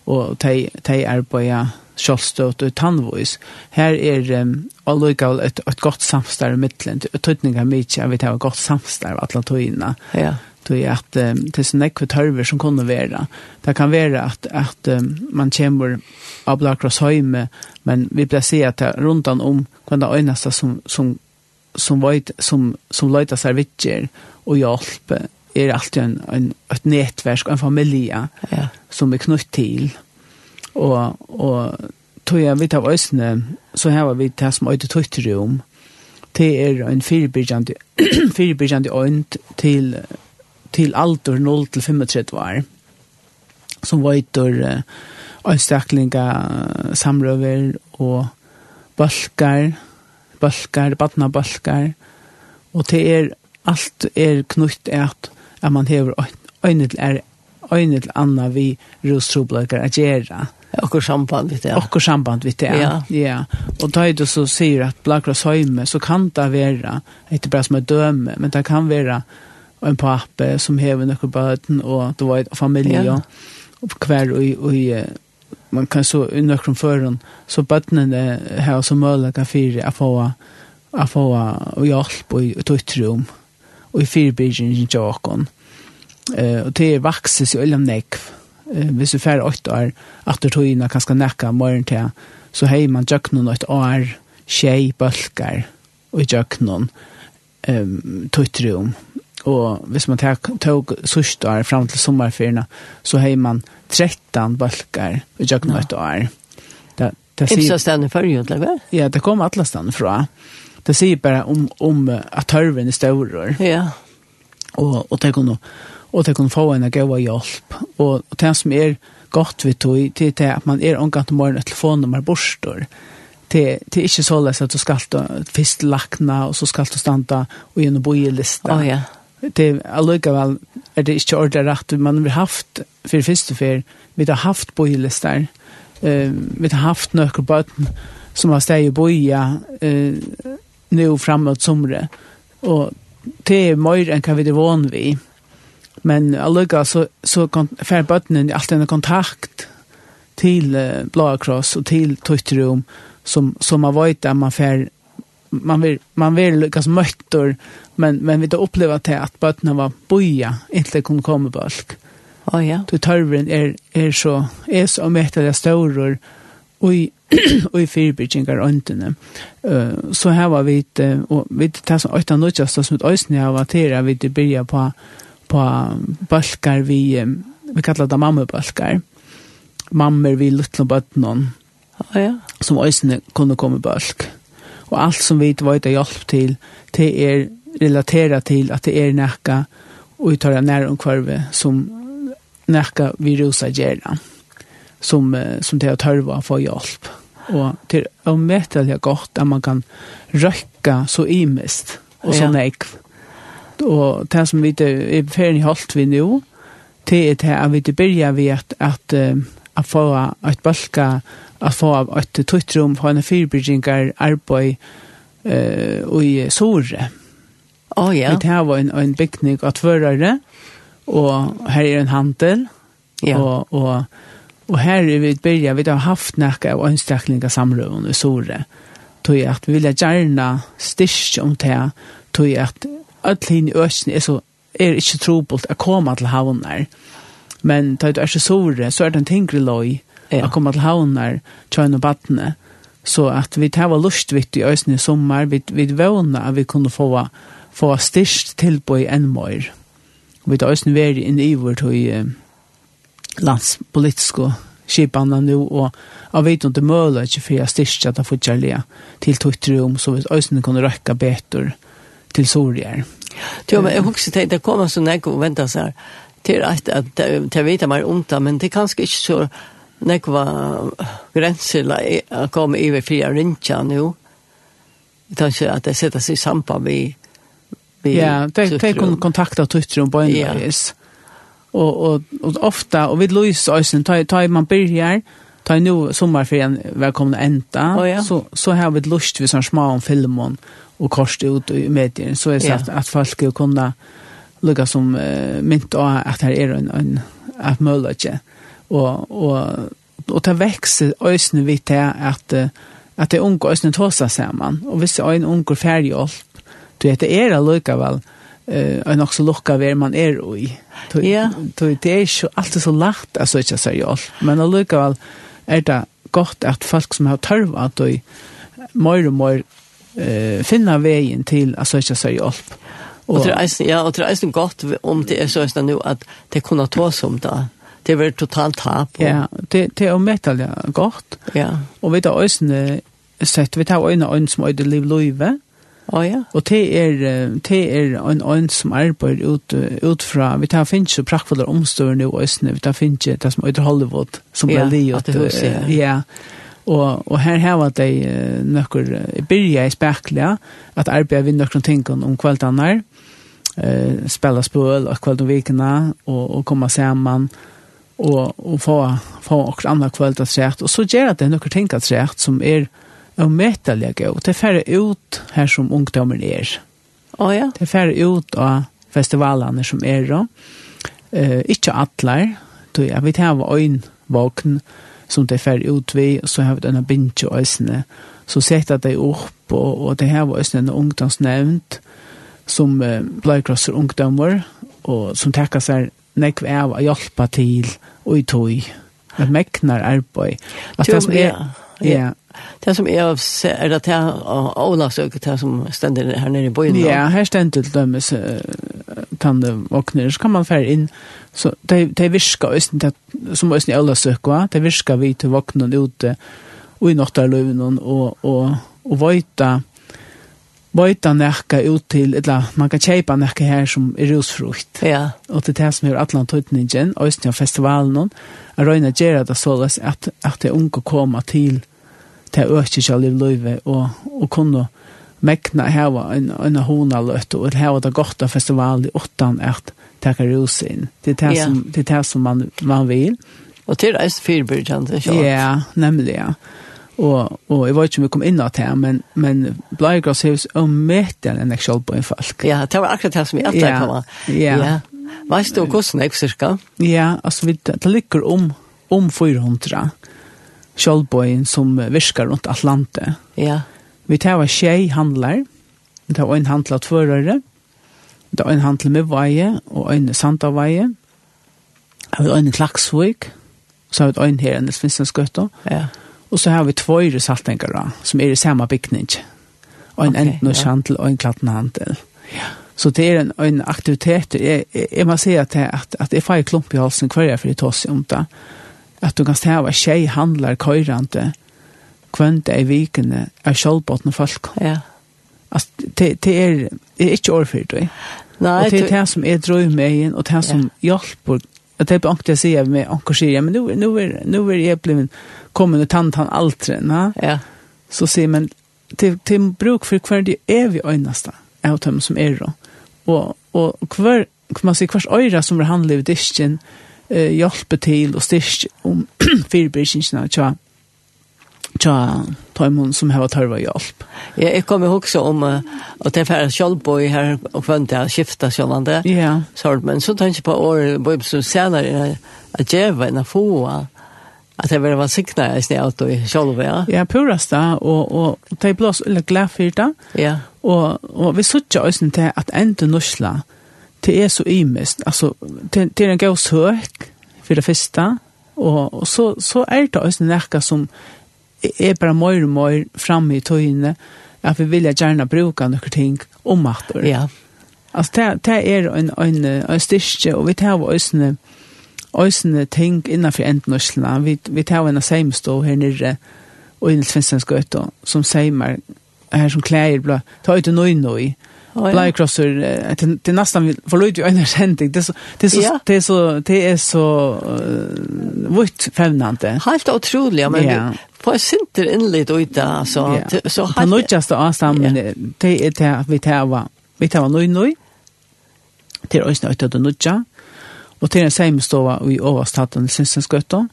Og de, de arbeider kjølstøt og tannvois. Her er um, allikevel et, et godt samstarv i midtelen. Og tøytninga mykje jeg vi tar har godt av alle tøyene. Ja. Tøy at um, det er sånn ekve tørver som kunne være. Det kan være at, at um, man kommer av Blakros høyme, men vi blir se at det er rundt om hva det øyneste som, som, som, vet, som, som løyter servitjer og hjälp er alltid en, en, et nätverk, en familj ja. som är knutt till. Og, og tog jeg vidt av øsene, så her var vi det som øyde tøytterom. Det er en firebyrkjande øynt til, til alder 0 til 35 år. Som vøyter øynstaklinga samrøver og balkar, balkar, badnabalkar. Og det er alt er knutt at, at man hever øyne til er øyne til anna vi rustroblager at gjøre. Okkur samband vitt, ja. Okkur samband vitt, ja. ja. ja. Og da du så sier at Blackross Høyme, så kan det være, ikke bare som er døme, men det kan være en pappa som hever noen barn og det var en familie, ja. og hver og, og, man kan så noen føren, så barnen bøtene her som mulig fire, å få, å få hjelp og tøytrom, og i firebyrgen i Jakon. Eh og det er vakses i øyne nekv eh, hvis du fer 8 år, at du togene kan morgen til, så hei man djøknen et år, tjei bølgar, og i djøknen um, tøytrum. Og hvis man tok, tog sørst år fram til sommerfyrene, så hei man 13 bølgar i djøknen et år. Det, det sier, Ipsa stedene før, jo, eller? Ja, det kom alle stedene fra. Det sier bare om, om at tørven er større. Ja. Og, og det kunne og det kunne få en gode hjelp. Og, og det som er godt vi tog, det er at man er omgang til morgen et telefonnummer borstår. Det, det er ikke så løs at du skal først lakna, og så skal du standa og gjennom bojelista. Å oh, ja. Det er allikevel er det ikke ordentlig rett. Man har haft, for første fyr, vi har haft bojelister, uh, vi har haft nøkker bøten som har steg i boja uh, nå framåt somre. Og det er mer enn hva vi er van vi. Men allega så, så fær bøttenen alt en kontakt til uh, Blå Kross og til Tøytterum som, som man vet at man fer man vill man vill lyckas möttor men men vi då uppleva till att bötterna var boja inte kunde komma bulk. Ja oh, ja. Du tarven är är så är så mättade stora och i och i fyrbyggingar öntene. Uh, så här var vi och vi tar så åtta nutjast som ett ösnä av att vi det börja på på balkar vi vi kallar det mammabalkar. Mammer vi på bøtnon. Oh, ja. Som øysene kunne komme bølg. Og alt som vi var ute hjelp til, det er relatera til at det er nekka og vi tar nær om kvarve som nekka vi rosa gjerne. som, som det er tørva for hjelp. Og det er omvettelig godt at man kan røkka så imest og så nekv. Ja og det som vi er ferdig holdt vi nå, det er det at vi begynner vi at, at, at få et balka, at få et tøytrum, få en fyrbyggingar arbeid uh, i Sore. Å oh, ja. Det her var en, en bygning av tvørere, og her er en handel, ja. og, og, og her er vi begynner, vi har haft nekka av ønstaklinga samrøven i Sore, tog at vi vil gjerne styrke om det, tog at öll hin ösn er så er ikkje trobult komma till til havnar. Men ta du er så sore, så er det en tingre loj ja. at koma til havnar, tjøyn og badne. Så at vi tar var lustvitt i øsn i sommar, vi, vi vana at vi kunne få, få styrst tilbøy enn møyr. Vi tar øsn veri inn i vårt i eh, landspolitiske skipanna nu og av vet inte möla inte för jag styrsta att få kärliga till tuttrum så vi ösnen kunde räcka betor till sorger. Jo, men jeg husker til, det kommer så nekko og venter seg til at jeg vet mer om det, men det er kanskje ikke så nekva grenser å komme i ved fria rintja nå. Jeg tar ikke at det setter seg sampa vi Ja, det det kun kontakta tuttur om bøynleis. Og, og, og ofta, og vi løys øysen, tar, tar man byrjar, tar nu sommarferien velkomna enda, oh, ja. så, så har vi lust vi sånn små om filmen, och korst ut i medier så är det att, att folk ska kunna lukka som uh, mynt av att det är en, en att inte och och och ta växer ösnen vi till att att det unga ösnen tåsa samman och visst är en unga färgjolp du vet det är det väl eh en också lucka var man är i. Ja. Det är ju alltid så lätt alltså inte all Men allukväl är det gott att folk som har törvat och mer och mer eh, finna vägen till att söka sig hjälp. Och, och det är ja, och det är gott om det är så att nu att det kunna ta som där det var totalt tap. Og... Ja, det det er metal ja, godt. Ja. Og vi tar øyne sett vi tar øyne øyne som øyde liv løyve. Å ja. Og det er det er en øyne som arbeider ut ut fra vi tar finnes jo praktfulle omstøvende og øyne vi tar finnes det som øyde Hollywood som ja, blir livet. Ja, at det husker, ja. ja. Og, og her har de uh, nøkker uh, byrja i spekler, at arbeid vi nøkker ting om kveldene, her, eh, spela spøl og kveld om vikene, og, og komme sammen, og, og få, få okkur anna kvöld at sett, og så gjør det er noen ting at sett som er av metalliga gøy, det færre ut her som ungdommen er. Å oh, ja. Det færre ut av festivalene som er da. Uh, ikke atler, tog jeg vet her var øynvåkn, som det fer ut vi, så har vi denne bintje øsene. Så sette de upp och och det här var øsene en ungdomsnevnt, som eh, bløykrosser ungdommer, og som takkar seg nekv av å hjelpe til og i tog. Det meknar arbeid. At det som er, Ja. Det som er er det her avlagsøket det som stender her nede i byen. Ja, her stender til dømes tande våkner, så kan man fære inn. Så det, det virker som østen i avlagsøket, det virker vi til våknen ute og i nattarløven og, og, og, og vøyta bøyta nekka ut til, eller man kan kjeipa nekka her som er rusfrukt. Ja. Og til det som er atlan tøytningen, øysten av festivalen, er røyna gjerra det såles at, at det unge koma til til økje i løyve og, og kunne mekna heva en, en hona løtt og heva det godt av festival i åttan at teka rus inn. Det er det ja. som, det er det som man, man vil. Og til reis fyrbyrkjant, ikke sant? Ja, nemlig, ja. Og, og jeg vet ikke om vi kom inn at her men, men Bleigras hus er møte en eksjon på en folk. Ja, det var akkurat det som jeg etter kom. Ja. ja. Vet du hvordan jeg cirka? Ja, altså vi, det ligger om, om 400 kjølbøyen som virker rundt Atlante. Ja. Vi tar hva tjej handler, vi tar en handel av tvørere, vi tar en handel med veie og en santa veie. vi tar en klaksvøk, så har vi en her enn det finnes en skøtta. Ja Og så har vi tvøyre saltengere, som er i samme bygning. Og en okay, enten og kjantel og en klatten handel. Ja. Så det er en, en aktivitet. Jeg, jeg jeg må si at, at, at jeg får klump i halsen hver jeg for det tås om det. At du kan stave tjej handler køyrande kvendt i vikene av sjølvbåten folk. Ja. Altså, det, det er, det er ikke overfyrt, du. Nei, og det er det som er drøy med igjen, og det er som ja. hjelper Jag är ankt jag säger med ankt säger men nu nu är nu är jag blev kommer och tant han alltid va. Ja. Så ser men till till bruk för kvar det är vi öjnasta av dem som är då. Och och kvar kan man säga kvars öra som det handlar i disken eh hjälper till och styrk om *clears throat* fyrbyrkinsna tja tja tajmon som har tørva hjälp. Ja, jag kommer også om uh, att det är färre kjallboj här och kvönt jag skifta kjallande. Ja. Så, men så tänker jag på år boj som senere er at djeva enn en få att det være sikna i snävt och kjallboj. Ja, ja purast det og, och det är blås eller glad för det. Ja. Og, og vi suttar oss til at enda norsla det er så ymest. altså det, det är en søk for det första. og, og så, så er det oss nekka som er bare mer og mer framme i tøyene, at vi vil gjerne bruka noen ting om at det. Ja. Altså, det, det er en, en, en styrke, og vi tar også Øysene ting innenfor endnorslene. Vi, vi tar av en seimstå her nere, og inn i Svenskens som seimer, her som klæger blå, ta ut noe noe, Oh, ja. Blåkrosser, det er nesten, for løyde jo øyne kjenting, det er så, det er så, det er så, det er så, uh, vitt fremnande. Helt utrolig, ja, men ja. på en sinter innlitt ut, altså. Ja. Så, helt, det nødgjeste avstammen, ja. det er det vi tar, vi tar nøy nøy, til øyne øyne øyne nødgja, og til en seimestova i overstaten, Sinsensgøtta,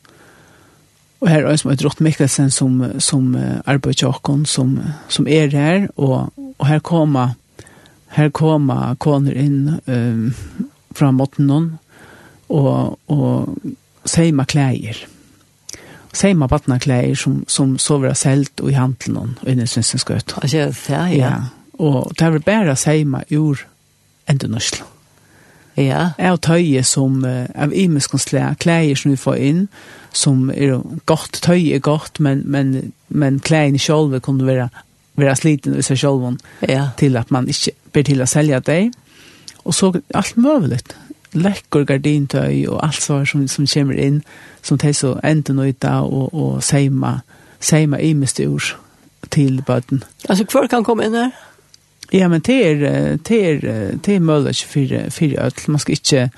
og her er som er rott Mikkelsen som, som arbeider åkken, som, som er her, og, og her kommer her koma koner inn um, fra måten noen, og, og seima klæger. Seima batna klæger som, som sover av selt og i hantelen noen, og inne synes jeg skøt. Altså, ja, ja. ja. Og det er bare seima ur enda norsla. Ja. Er tøye som uh, av imeskonsle klæger som vi får inn, som er godt, tøye er godt, men, men, men klægene sjolve kunne være være sliten i seg selv ja. til at man ikke ber til å selge deg. Og så alt mulig. Lekker gardintøy og alt så som, som kommer inn, som tar så enda nøyta og, og seima, seima i styr til bøten. Altså, hver kan komme inn her? Ja, men det er, det er, det er mulig for, for ødel. Man skal ikke,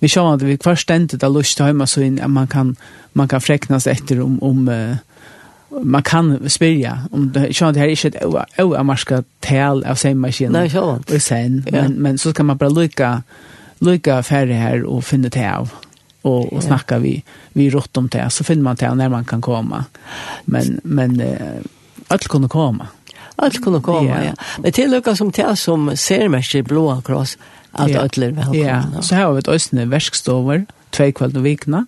vi ser at vi hver stendet av lyst til hjemme så inn, at man kan, man kan freknas etter om, om man kan spyrja om det så det här är inte ett o maska tal av sen maskin. Nej, sjón. Och sen men men så kan man bara lucka lucka färre här och finna det av och och snacka vi vi rått om det så finner man det när man kan komma. Men men allt kunde komma. Allt kunde komma, ja. Men till lucka som det som ser mest i blåa kross att ödler välkomna. Ja, så har vi ett östne verkstover, två kvällar och vikna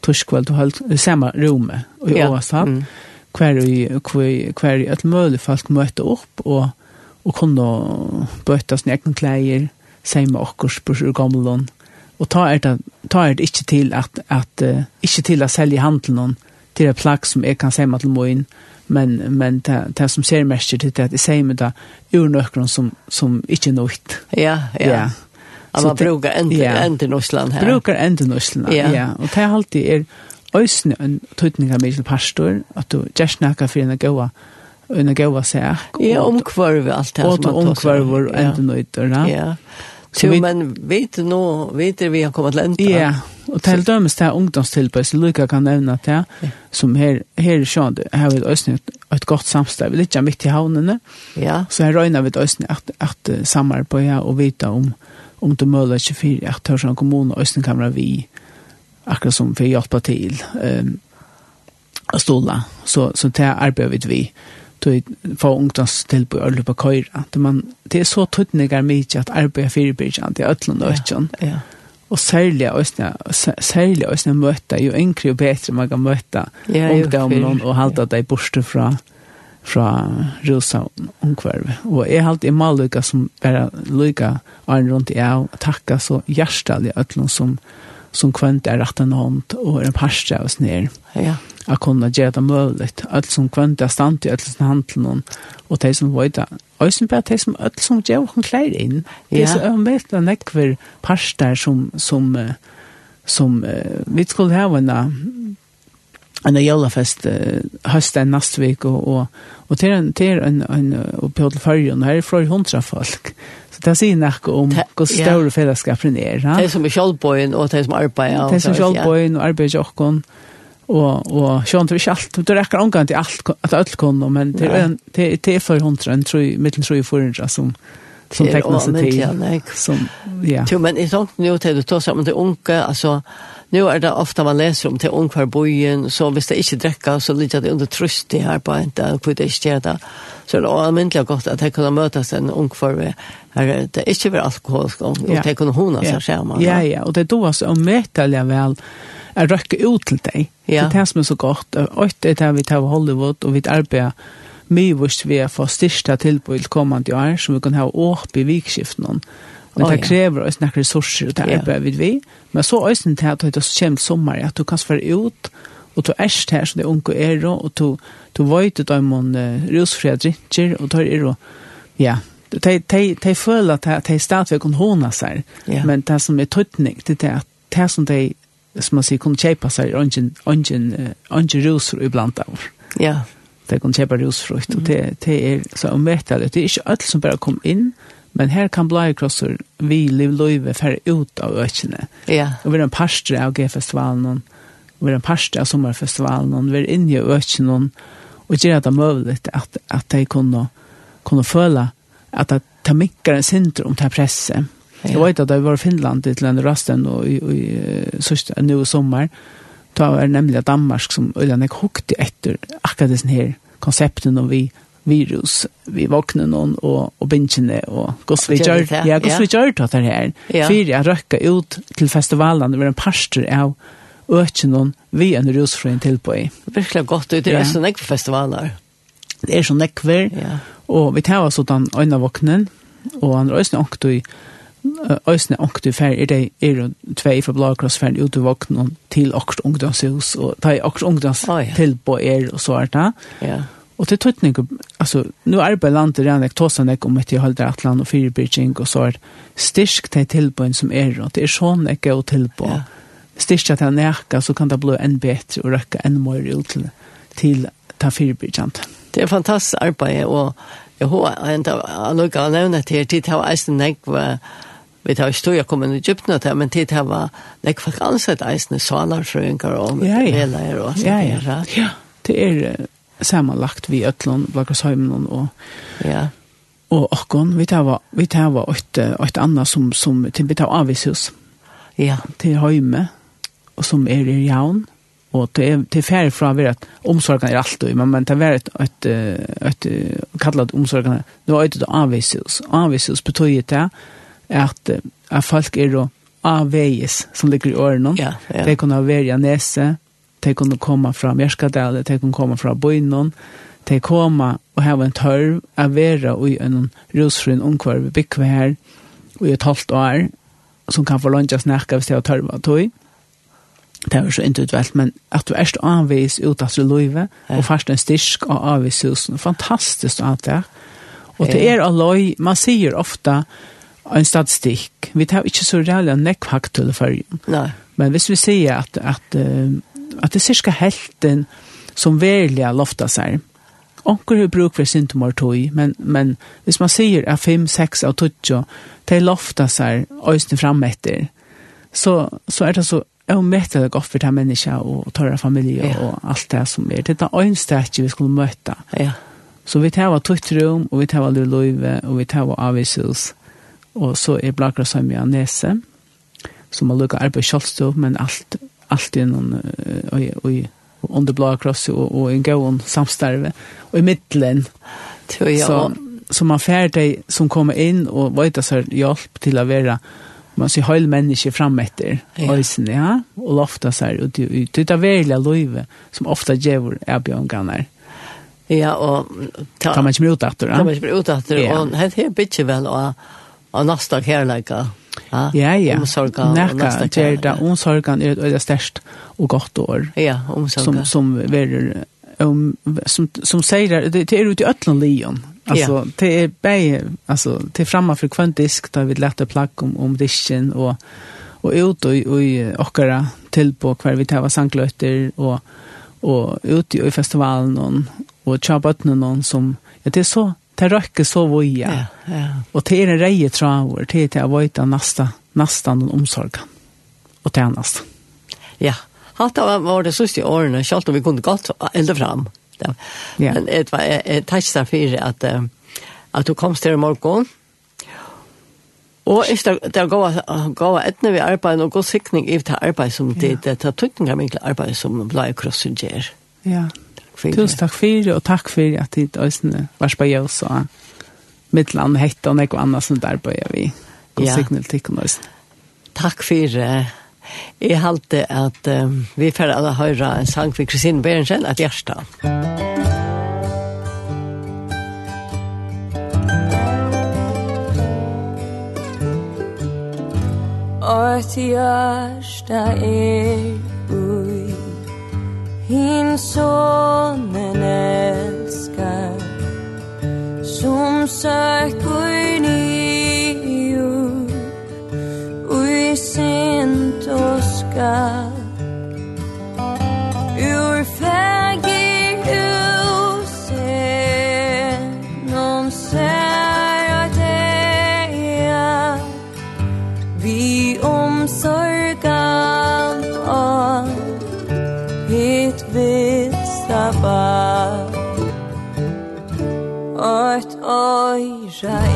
torskvall och höll i samma rum i ja. Åstad. Mm. Kvar i kvar kvar i ett möjligt folk mötte upp och och kunde böta sina egna kläder, samma och på gamla och ta er det ta er det inte till att att uh, inte till att sälja handeln någon till det plagg som jag kan säga till moin men men det, det som ser mest till det att det säger med det ur nökron som som inte något. Ja, ja. ja. Att man brukar enten ja. enten Osland här. Brukar enten Osland. Ja. ja. Och det alltid er ösn en tutninga med pastor att du just näka för en gåa. en gåa sak. Ja, omkvarv allt det här som man tar. Och omkvarv enten ytter, Ja. Så vi, men vet du nå, vet du vi har kommit lent. Ja, og til dømes det er ungdomstilbøy, så Luka kan nevne at det som her, her i Sjøen, her vil Østene et et godt samstarv, litt av midt i havnene. Ja. Så her røyner vi Østene et, et samarbeid og vite om om det møller ikke for at Tørsland kommune og Østenkamera vi akkurat som vi hjelpa til um, å ståle. Så, så det arbeider vi vi til få ungdomstilbud og løpe køyre. Det, man, det er så tøtninger mye at arbeidet for det er øtlen og øtlen. Ja, ja. Og særlig østene, særlig østene møte, jo yngre og bedre man kan møte ja, ungdommen og halda deg borte fra fra Roshavn omkvarv. Og jeg halte i mal lykka som bare lykka arn rundt i av, takka så hjertelig øtlån som, som kvönt er rett en hånd og er en parste av oss ned. Ja. Jeg kunne gjøre det mulig. Alt som kvönt er stand i alt som noen og de som var vøyda. Og som bare de som alt som gjør hun klær inn. Det er så øvnbelt enn ekver parster som, som, som, som vi skulle ha en en jólafest uh, høsten neste nastvik og, og, og til en, til en, en og på til og her er flere hundra folk. Så det sier noe om hvor større fellesskapen er. Ha? Det som er kjølbøyen og det som arbeider. Det som er kjølbøyen og arbeider åkken. Og, og sjøen til ikke alt, du rekker omgang til alt, at alt kunne, men det er, det, det er for hundra, en tror, mittelen tror jeg for hundra som, som tekner seg til. Som, ja. Jo, men i sånt nå til du tar sammen til unge, altså, Nu er det ofta man leser om till ungkvar bojen, så hvis det inte dräcka så ligger det under tröst her på en dag, på det stjärda. Så det är allmäntliga gott att det kunde mötas en ved, här, det är inte väl alkoholisk och ja. det kunne hona seg skärma. Ja, ja, och det är då så omvätaliga väl er röka ut till dig. Ja. Det er det som er så gott. Og det är vi tar Hollywood och vi arbeider mye vurs vi har fått styrsta tilbud kommande år, som vi kan ha åp i vikskiften. Men det krever også noen ressurser til arbeid vi. vi. Men så øysen til at det er kjent sommer, at du kan svare ut, og du er her, som det unge er, og du, du vet ut om en uh, rusfria drinker, og du er, jo, ja, de, de, de føler at de stadigvæk kan håne seg, yeah. men det som er tøytning, det er at det som de, som man sier, kunne kjøpe seg, er ikke rusfri iblant av. Ja. Det kan kjøpe rusfrukt, og det, det er så omvettelig. Det er ikke alt som bare kom inn, men Men her kan blei krosser vi liv løyve færre ut av økene. Ja. Og vi er en parstre av G-festivalen, og vi er en parstre av sommerfestivalen, og vi er inne i økene, og gjør det mulig at, at de kunne, kunne føle at det tar mikker en syndrom til presset. Ja. Jeg vet at jeg var i Finland til en rasten og, og, og sørste nå i sommer, da var det nemlig Danmark som øyne jeg hukte etter akkurat disse her konsepten og vi virus vi vaknar någon och och bänken och goss vi gör ja goss vi gör det här ja. för jag röcka ut till festivalen med en pastor av öken någon vi en rusfrön till på i verkligen gott ut i ja. såna festivaler det är såna kväll ja. och vi tar oss åt den ena vaknen och andra ösna och då Øysene åkte fer er det er tvei fra Blåkrossferden ut i våknen til åkert ungdomshus og ta i åkert ungdoms oh, ja. til på er og så er det. Ja. Och till tryckning alltså nu arbetar landet redan jeg tossar nek om etter håll där att land och fyrbyrking och så er styrk til tilbøyen som er och det er sånn jeg går tilbå. Ja. Ja. Styrka till närka så kan det bli enn bedre og räcka enn mer ut til, til ta fyrbyrkant. Det er fantastisk arbeid og jeg har enda inte några nämna till tid har eisen nek var vi tar stå jag kommer i Egypten där men tid har var nek för ansett isen salar frönkar om hela är och så. Ja ja. Ja. Det är sammanlagt vi ötlån, Blagasheimen och ja. och Ockon. Vi tar var, vi tar var ett, ett annat som, som till beta tar. Ja. Till Heime och som är i Jaun. Och det till fär från vi att omsorgen är alltid, men men tar var ett, ett, ett, kallat omsorgen. Det var ett avisus. Avisus betyder det att, att folk är då avis som ligger i öronen. Ja, ja. Det kan ha värja näse, de kunne komme fra Mjerskadale, de kunne komme fra Bøynon, de komme og hava en tørv av vera i en rosfrun omkvar vi bygger her i et halvt år, som kan forlånge snakka hvis de har tørv av tog. Det er jo så individuelt, men at du erst avvis ut av løyve, og først en styrk av avvishusen, fantastisk alt det. Og det er alløy, man sier ofta, en statistikk. Vi tar ikke så reale nekk haktull i Nei. Men hvis vi sier at, at uh, at det er cirka helten som velja lofta seg. Onker har bruk for symptomer tog, men, men hvis man sier at 5-6 av tog, de lofta seg øyne fram etter, så, så er det så jeg møter det godt for de mennesker og tørre familie ja. og alt det som er. Det er en sted vi skulle møte. Ja. Så vi tar av tøyt rum, og vi tar av løyve, og vi tar av avishus. Og så er blagra som jeg nese, som har lukket arbeid kjølstå, men alt allt innan oj on the blå cross och och en gåon samstarve. Och i mitten tror så som man fär dig som kommer in och vet att så hjälp till att vara man ser höll människa fram efter ösen ja och lofta så här och det det där välja löve som ofta ger erbjörngarna ja och ta man ju ut efter det man inte ut efter. Och det är bitte väl och och nästa kärleka. Ja, ja. Omsorgan. Nekka, gjerda, omsorgan er det størst og godt år. Ja, omsorgan. Som, som ver, um, som, som sier, det, det er ute i Øtland Lion. Alltså ja. det är bäj alltså till framma frekventisk där vi lätta plagg om om disken och och ut och i ochkara till på kvar vi tar sanklötter och och ut i festivalen någon och chabatnen någon som ja, det är så det røkker så voie. Ja, ja. Og det er en reie traver til til å vite nasta, nasta den omsorgen. Og til nasta. Ja, alt det var det siste årene, selv om vi kunne gått enda fram. Ja. Men det var jeg takk for at, at du kom til morgen, Og efter det går går etne vi arbeid og god sikning i det arbeid som det det tar tøkningar mykje arbeid som blei krossen gjør. Ja for. Tusen takk fyrir og takk fyrir at dit øsene var på oss og midtland hette og noe annet som der bøyer vi. God ja. signal til øsene. Takk fyrir. det. Jeg halte at um, vi får alle høre en sang for Kristine Berensen, at Gjerstad. Ort hjärsta er hin sonen älskar som söker nio och i sent och skall try.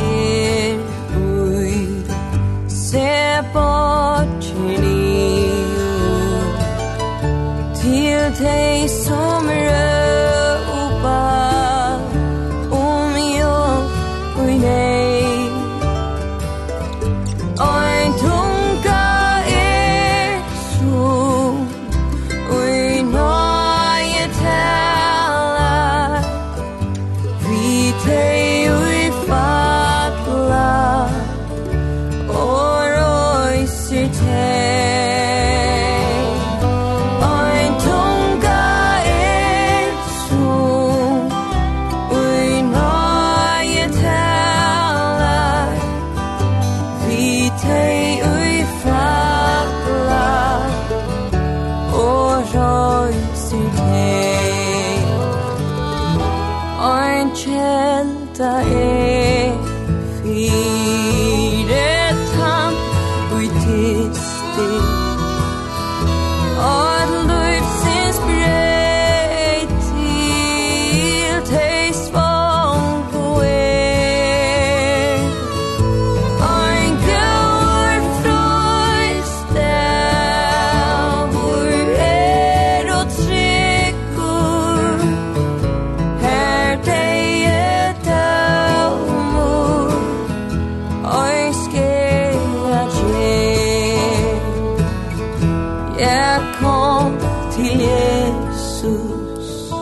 til Jesus.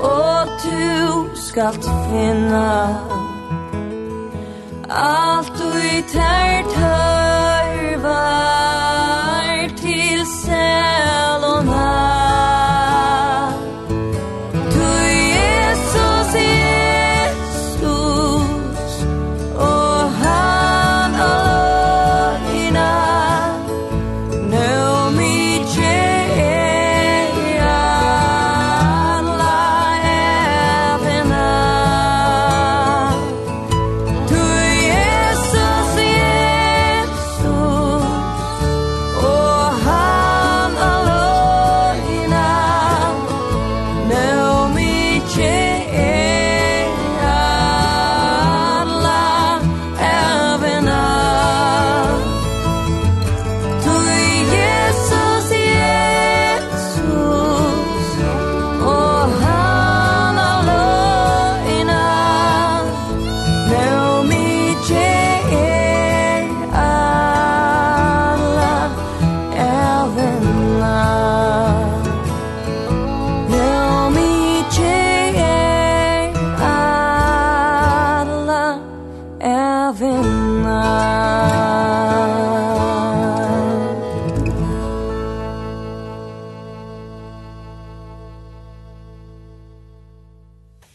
Og du skalt finna Alt du i tært høy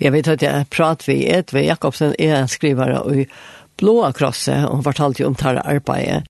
Jeg vet at jeg prater vi et ved Jakobsen, er en skrivare i Blåa Krosse, og fortalte jo om tar arbeidet.